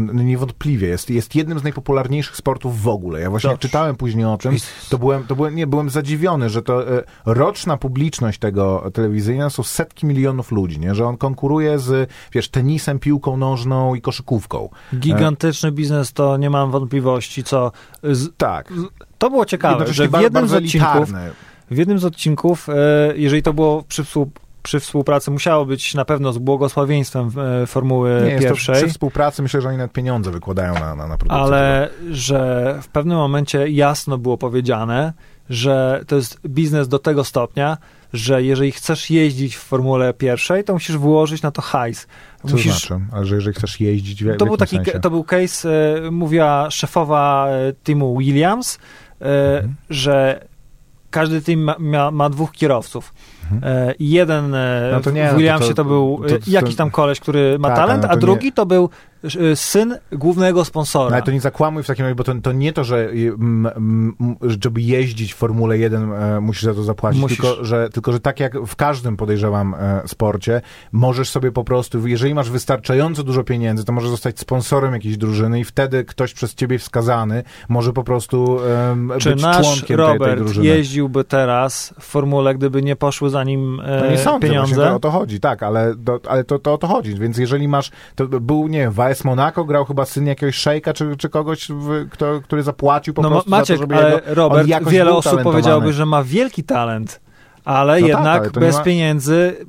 No, no, niewątpliwie jest, jest jednym z najpopularniejszych sportów w ogóle. Ja właśnie czytałem później o tym, to byłem, to byłem, nie, byłem zadziwiony, że to e, roczna publiczność tego telewizyjna są setki milionów ludzi, nie? że on konkuruje z, wiesz, tenisem, piłką nożną i koszykówką. Gigantyczny biznes, to nie mam wątpliwości, co... Z, tak. To było ciekawe, że w jednym z odcinków... W jednym z odcinków, e, jeżeli to było przy przy współpracy musiało być na pewno z błogosławieństwem e, Formuły Nie, pierwszej. przy współpracy myślę, że oni nawet pieniądze wykładają na, na, na produkcję. Ale że w pewnym momencie jasno było powiedziane, że to jest biznes do tego stopnia, że jeżeli chcesz jeździć w Formule pierwszej, to musisz włożyć na to hajs. Co musisz... znaczy? Ale że jeżeli chcesz jeździć w, to był taki, sensie? To był case, e, mówiła szefowa e, teamu Williams, e, mhm. że każdy team ma, ma, ma dwóch kierowców. Mhm. jeden no to nie, w Williamsie to, to, to był to, jakiś tam koleś, który ma tak, talent, a drugi nie... to był syn głównego sponsora. No, ale to nie zakłamuj w takim razie, bo to, to nie to, że żeby jeździć w Formule 1 e, musisz za to zapłacić, tylko że, tylko że tak jak w każdym podejrzewam e, sporcie, możesz sobie po prostu, jeżeli masz wystarczająco dużo pieniędzy, to możesz zostać sponsorem jakiejś drużyny i wtedy ktoś przez ciebie wskazany może po prostu Czy być nasz członkiem Robert tej, tej drużyny. jeździłby teraz w formule, gdyby nie poszły za nim e, no nie sądzę, pieniądze? To o to chodzi, tak, ale, do, ale to, to o to chodzi, więc jeżeli masz, to był, nie wiem, AS Monaco grał chyba syn jakiegoś szejka, czy, czy kogoś, w, kto, który zapłacił po no, prostu Maciek, za to, żeby ale jego, Robert, wiele osób powiedziałoby, że ma wielki talent, ale no tak, jednak tak, ale bez ma... pieniędzy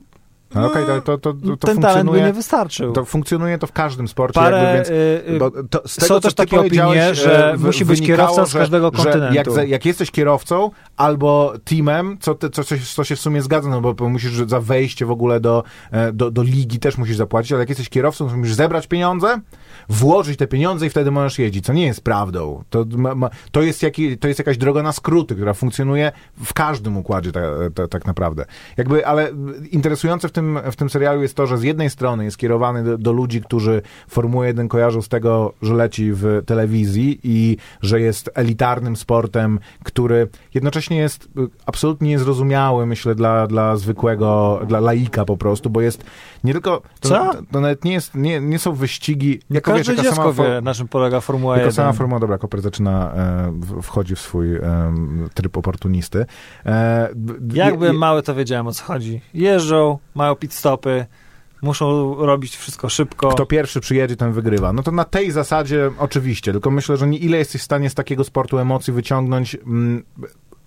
no okej, okay, to, to, to, to ten talent by nie wystarczył. To funkcjonuje to w każdym sporcie. Parę, jakby, więc, y, bo to, z tego, są też takie opinie, że w, musi być kierowca z każdego że, kontynentu. Że jak, jak, jesteś kierowcą albo teamem, co, ty, co, co, się w sumie zgadza, no bo musisz za wejście w ogóle do, e, do, do ligi też musisz zapłacić, ale jak jesteś kierowcą, to musisz zebrać pieniądze, włożyć te pieniądze i wtedy możesz jeździć, co nie jest prawdą. To, ma, ma, to, jest, jaki, to jest jakaś droga na skróty, która funkcjonuje w każdym układzie ta, ta, tak naprawdę. Jakby, ale interesujące w tym, w tym serialu jest to, że z jednej strony jest kierowany do, do ludzi, którzy Formułę 1 kojarzą z tego, że leci w telewizji i że jest elitarnym sportem, który jednocześnie jest absolutnie niezrozumiały, myślę, dla, dla zwykłego, dla laika po prostu, bo jest nie tylko... To, Co? To nawet nie, jest, nie, nie są wyścigi... Nie jako, każde wiesz, dziecko sama, wie, na czym polega Formuła 1. sama Formuła, dobra, Koper zaczyna, e, wchodzi w swój e, tryb oportunisty. E, Jak byłem mały, to wiedziałem o co chodzi. Jeżdżą, mają pit stopy, muszą robić wszystko szybko. Kto pierwszy przyjedzie, ten wygrywa. No to na tej zasadzie oczywiście, tylko myślę, że nie ile jesteś w stanie z takiego sportu emocji wyciągnąć. Mm,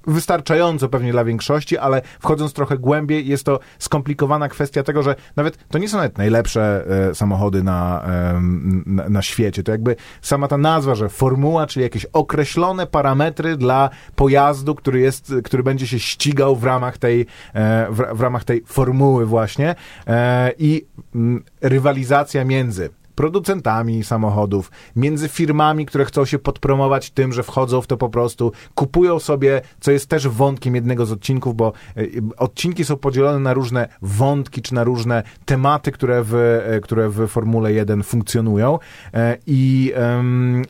wystarczająco pewnie dla większości, ale wchodząc trochę głębiej, jest to skomplikowana kwestia tego, że nawet to nie są nawet najlepsze e, samochody na, e, na, na, świecie. To jakby sama ta nazwa, że formuła, czyli jakieś określone parametry dla pojazdu, który jest, który będzie się ścigał w ramach tej, e, w, w, ramach tej formuły właśnie e, i m, rywalizacja między producentami samochodów, między firmami, które chcą się podpromować tym, że wchodzą w to po prostu, kupują sobie, co jest też wątkiem jednego z odcinków, bo e, odcinki są podzielone na różne wątki, czy na różne tematy, które w, e, które w Formule 1 funkcjonują. E, I,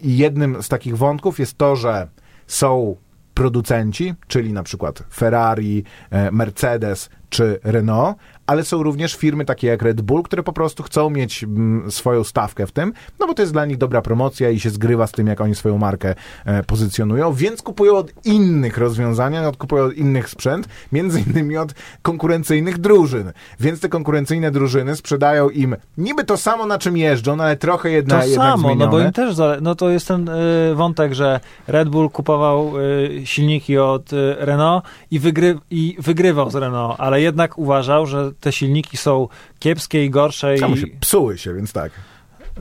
I jednym z takich wątków jest to, że są producenci, czyli na przykład Ferrari, Mercedes czy Renault, ale są również firmy takie jak Red Bull, które po prostu chcą mieć mm, swoją stawkę w tym, no bo to jest dla nich dobra promocja i się zgrywa z tym, jak oni swoją markę e, pozycjonują, więc kupują od innych rozwiązania, od, kupują od innych sprzęt, między innymi od konkurencyjnych drużyn. Więc te konkurencyjne drużyny sprzedają im niby to samo, na czym jeżdżą, no ale trochę jedna, to jednak samo, zmienione. no bo im też, zale- no to jest ten y, wątek, że Red Bull kupował y, silniki od y, Renault i, wygry- i wygrywał z Renault, ale jednak uważał, że te silniki są kiepskie i gorsze. Samo i... się psuły się, więc tak.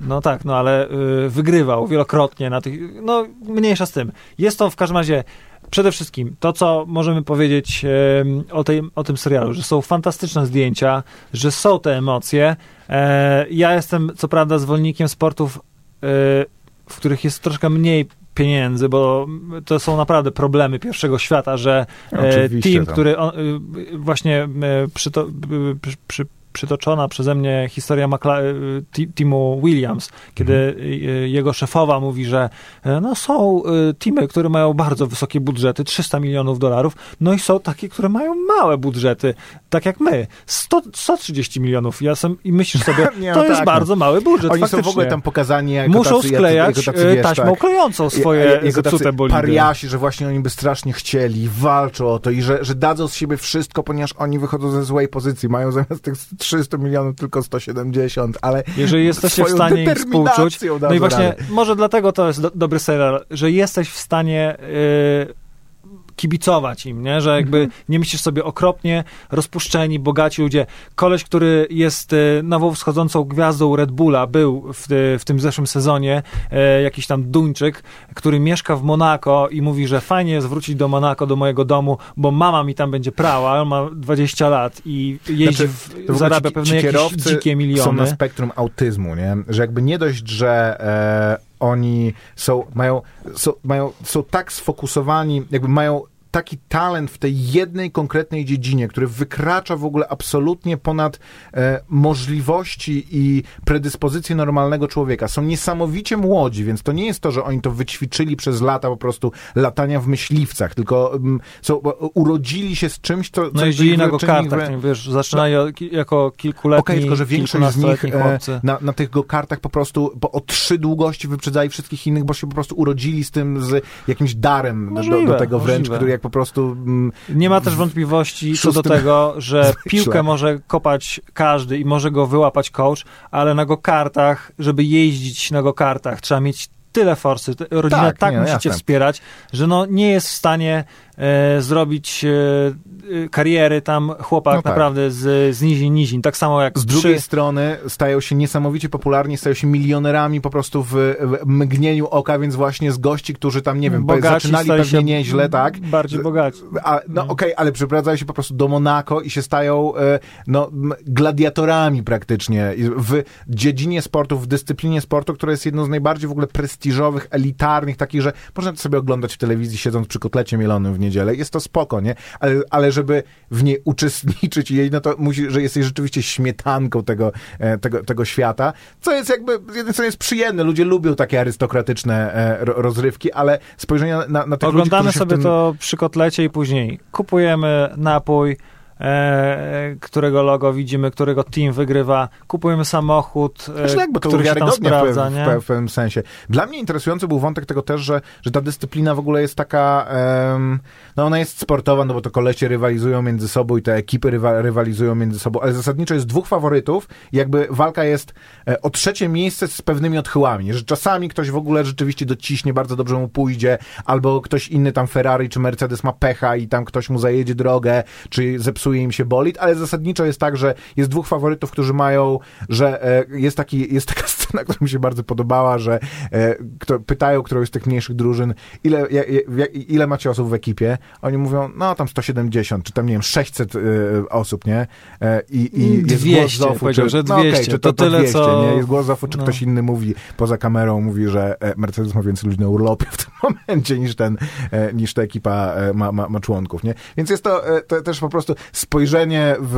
No tak, no ale y, wygrywał wielokrotnie na tych, no mniejsza z tym. Jest to w każdym razie przede wszystkim to, co możemy powiedzieć y, o, tej, o tym serialu, że są fantastyczne zdjęcia, że są te emocje. E, ja jestem co prawda zwolennikiem sportów, y, w których jest troszkę mniej pieniędzy, bo to są naprawdę problemy pierwszego świata, że e, Oczywiście, team, tam. który on, y, właśnie e, przyto, y, przy, przy, przytoczona przeze mnie historia Macla- y, Ti- Timu Williams, kiedy Mhm. y, jego szefowa mówi, że no są y, teamy, które mają bardzo wysokie budżety, 300 milionów dolarów, no i są takie, które mają małe budżety, tak jak my, 100, 130 milionów. Ja sam, I myślisz sobie, Nie, no to jest tak, bardzo mały budżet, Oni są faktycznie. w ogóle tam pokazani jako Muszą tacy, sklejać jako tacy, wiesz, taśmą tak, klejącą swoje zepsute bolidy. pariasi, że właśnie oni by strasznie chcieli, walczą o to i że, że dadzą z siebie wszystko, ponieważ oni wychodzą ze złej pozycji. Mają zamiast tych 300 milionów tylko 170, ale Jeżeli jesteście w stanie im współczuć, no i właśnie radę. może dlatego to jest do, dobry serial, że jesteś w stanie y, kibicować im, nie? że jakby Mhm. nie myślisz sobie okropnie, rozpuszczeni, bogaci ludzie. Koleś, który jest y, nową wschodzącą gwiazdą Red Bulla, był w, y, w tym zeszłym sezonie, y, jakiś tam Duńczyk, który mieszka w Monako i mówi, że fajnie jest wrócić do Monako, do mojego domu, bo mama mi tam będzie prała, on ma 20 lat i jeździ, Znaczy, w, zarabia ci- pewne ci jakieś dzikie Są miliony. na spektrum autyzmu, nie? Że jakby nie dość, że e, oni są, mają, są, mają, są tak sfokusowani, jakby mają taki talent w tej jednej konkretnej dziedzinie, który wykracza w ogóle absolutnie ponad e, możliwości i predyspozycje normalnego człowieka. Są niesamowicie młodzi, więc to nie jest to, że oni to wyćwiczyli przez lata po prostu latania w myśliwcach, tylko mm, są, urodzili się z czymś, co... co No jeździli na go-kartach, wy- nie, wiesz, zaczynali jako kilkuletni, Okej, tylko że większość z nich e, na, na tych go-kartach po prostu po, o trzy długości wyprzedzali wszystkich innych, bo się po prostu urodzili z tym, z jakimś darem do, do, Możliwe, tego wręcz, możliwe. który jak po prostu... Mm, Nie ma też wątpliwości co do tego, że piłkę może kopać każdy i może go wyłapać coach, ale na go-kartach, żeby jeździć na go-kartach, trzeba mieć tyle forsy. Rodzina tak, Tak, nie, no musicie jasne. wspierać, że no nie jest w stanie e, zrobić e, kariery tam chłopak No tak. naprawdę z, z nizin nizin. Tak samo jak z przy- drugiej strony stają się niesamowicie popularni, stają się milionerami po prostu w, w mgnieniu oka, więc właśnie z gości, którzy tam, nie wiem, bogaci zaczynali pewnie nieźle, tak? Bardziej bogaci. A, no okej, ale przeprowadzają się po prostu do Monako i się stają e, no, gladiatorami praktycznie w dziedzinie sportu, w dyscyplinie sportu, która jest jedną z najbardziej w ogóle prestiżowych, elitarnych, takich, że można to sobie oglądać w telewizji siedząc przy kotlecie mielonym w niedzielę. Jest to spoko, nie? Ale, ale żeby w niej uczestniczyć i jej, no to musi, że jesteś rzeczywiście śmietanką tego, e, tego, tego świata, co jest jakby, z jednej strony jest przyjemne, ludzie lubią takie arystokratyczne e, ro, rozrywki, ale spojrzenie na, na, tych Oglądamy ludzi, sobie tym... to przy kotlecie i później kupujemy napój, którego logo widzimy, którego team wygrywa, kupujemy samochód, e, Znaczy tak, bo to który się tam sprawdza, w, w, w pewnym sensie. Dla mnie interesujący był wątek tego też, że, że ta dyscyplina w ogóle jest taka, no ona jest sportowa, no bo to kolesie rywalizują między sobą i te ekipy rywa, rywalizują między sobą, ale zasadniczo jest dwóch faworytów i jakby walka jest e, o trzecie miejsce z pewnymi odchyłami, że czasami ktoś w ogóle rzeczywiście dociśnie, bardzo dobrze mu pójdzie, albo ktoś inny tam Ferrari czy Mercedes ma pecha i tam ktoś mu zajedzie drogę, czy zepsuje psuje im się bolid, ale zasadniczo jest tak, że jest dwóch faworytów, którzy mają, że e, jest, taki, jest taka scena, która mi się bardzo podobała, że e, kto, pytają którąś z tych mniejszych drużyn, ile, ile macie osób w ekipie? Oni mówią, no tam 170, czy tam, nie wiem, 600 e, osób, nie? E, I, i 200, jest głos Zofu, czy, że no, okej, 200, czy to tyle, 200, co- nie? Jest głos Zofu, czy no. ktoś inny mówi poza kamerą, mówi, że Mercedes ma więcej ludzi na urlopie w tym momencie niż ten, niż ta ekipa ma, ma, ma członków, nie? Więc jest to, to też po prostu spojrzenie w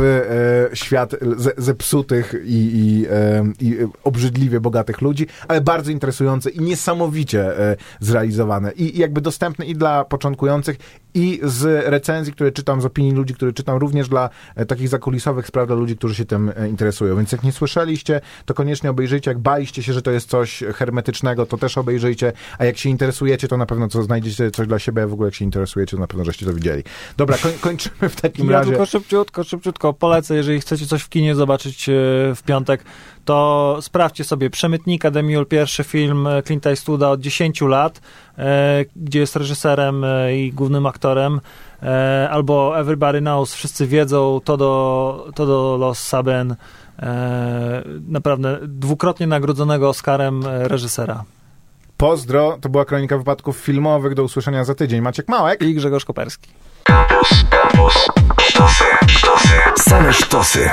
e, świat ze, zepsutych i, i, e, i obrzydliwie bogatych ludzi, ale bardzo interesujące i niesamowicie e, zrealizowane i, i jakby dostępne i dla początkujących i z recenzji, które czytam, z opinii ludzi, które czytam, również dla e, takich zakulisowych spraw, dla ludzi, którzy się tym e, interesują. Więc jak nie słyszeliście, to koniecznie obejrzyjcie. Jak baliście się, że to jest coś hermetycznego, to też obejrzyjcie. A jak się interesujecie, to na pewno co znajdziecie coś dla siebie, a w ogóle jak się interesujecie, to na pewno żeście to widzieli. Dobra, koń, kończymy w takim Ja razie. tylko szybciutko, szybciutko polecę, jeżeli chcecie coś w kinie zobaczyć e, w piątek, to sprawdźcie sobie Przemytnika Demiul, pierwszy film Clint Eastwooda od 10 lat, e, gdzie jest reżyserem e, i głównym aktorem, e, albo Everybody Knows, wszyscy wiedzą, to do, to do Los Saben, naprawdę dwukrotnie nagrodzonego Oscarem reżysera. Pozdro, to była kronika wypadków filmowych. Do usłyszenia za tydzień. Maciek Małek. I Grzegorz Koperski. Campus, campus, sztosy, sztosy, same sztosy.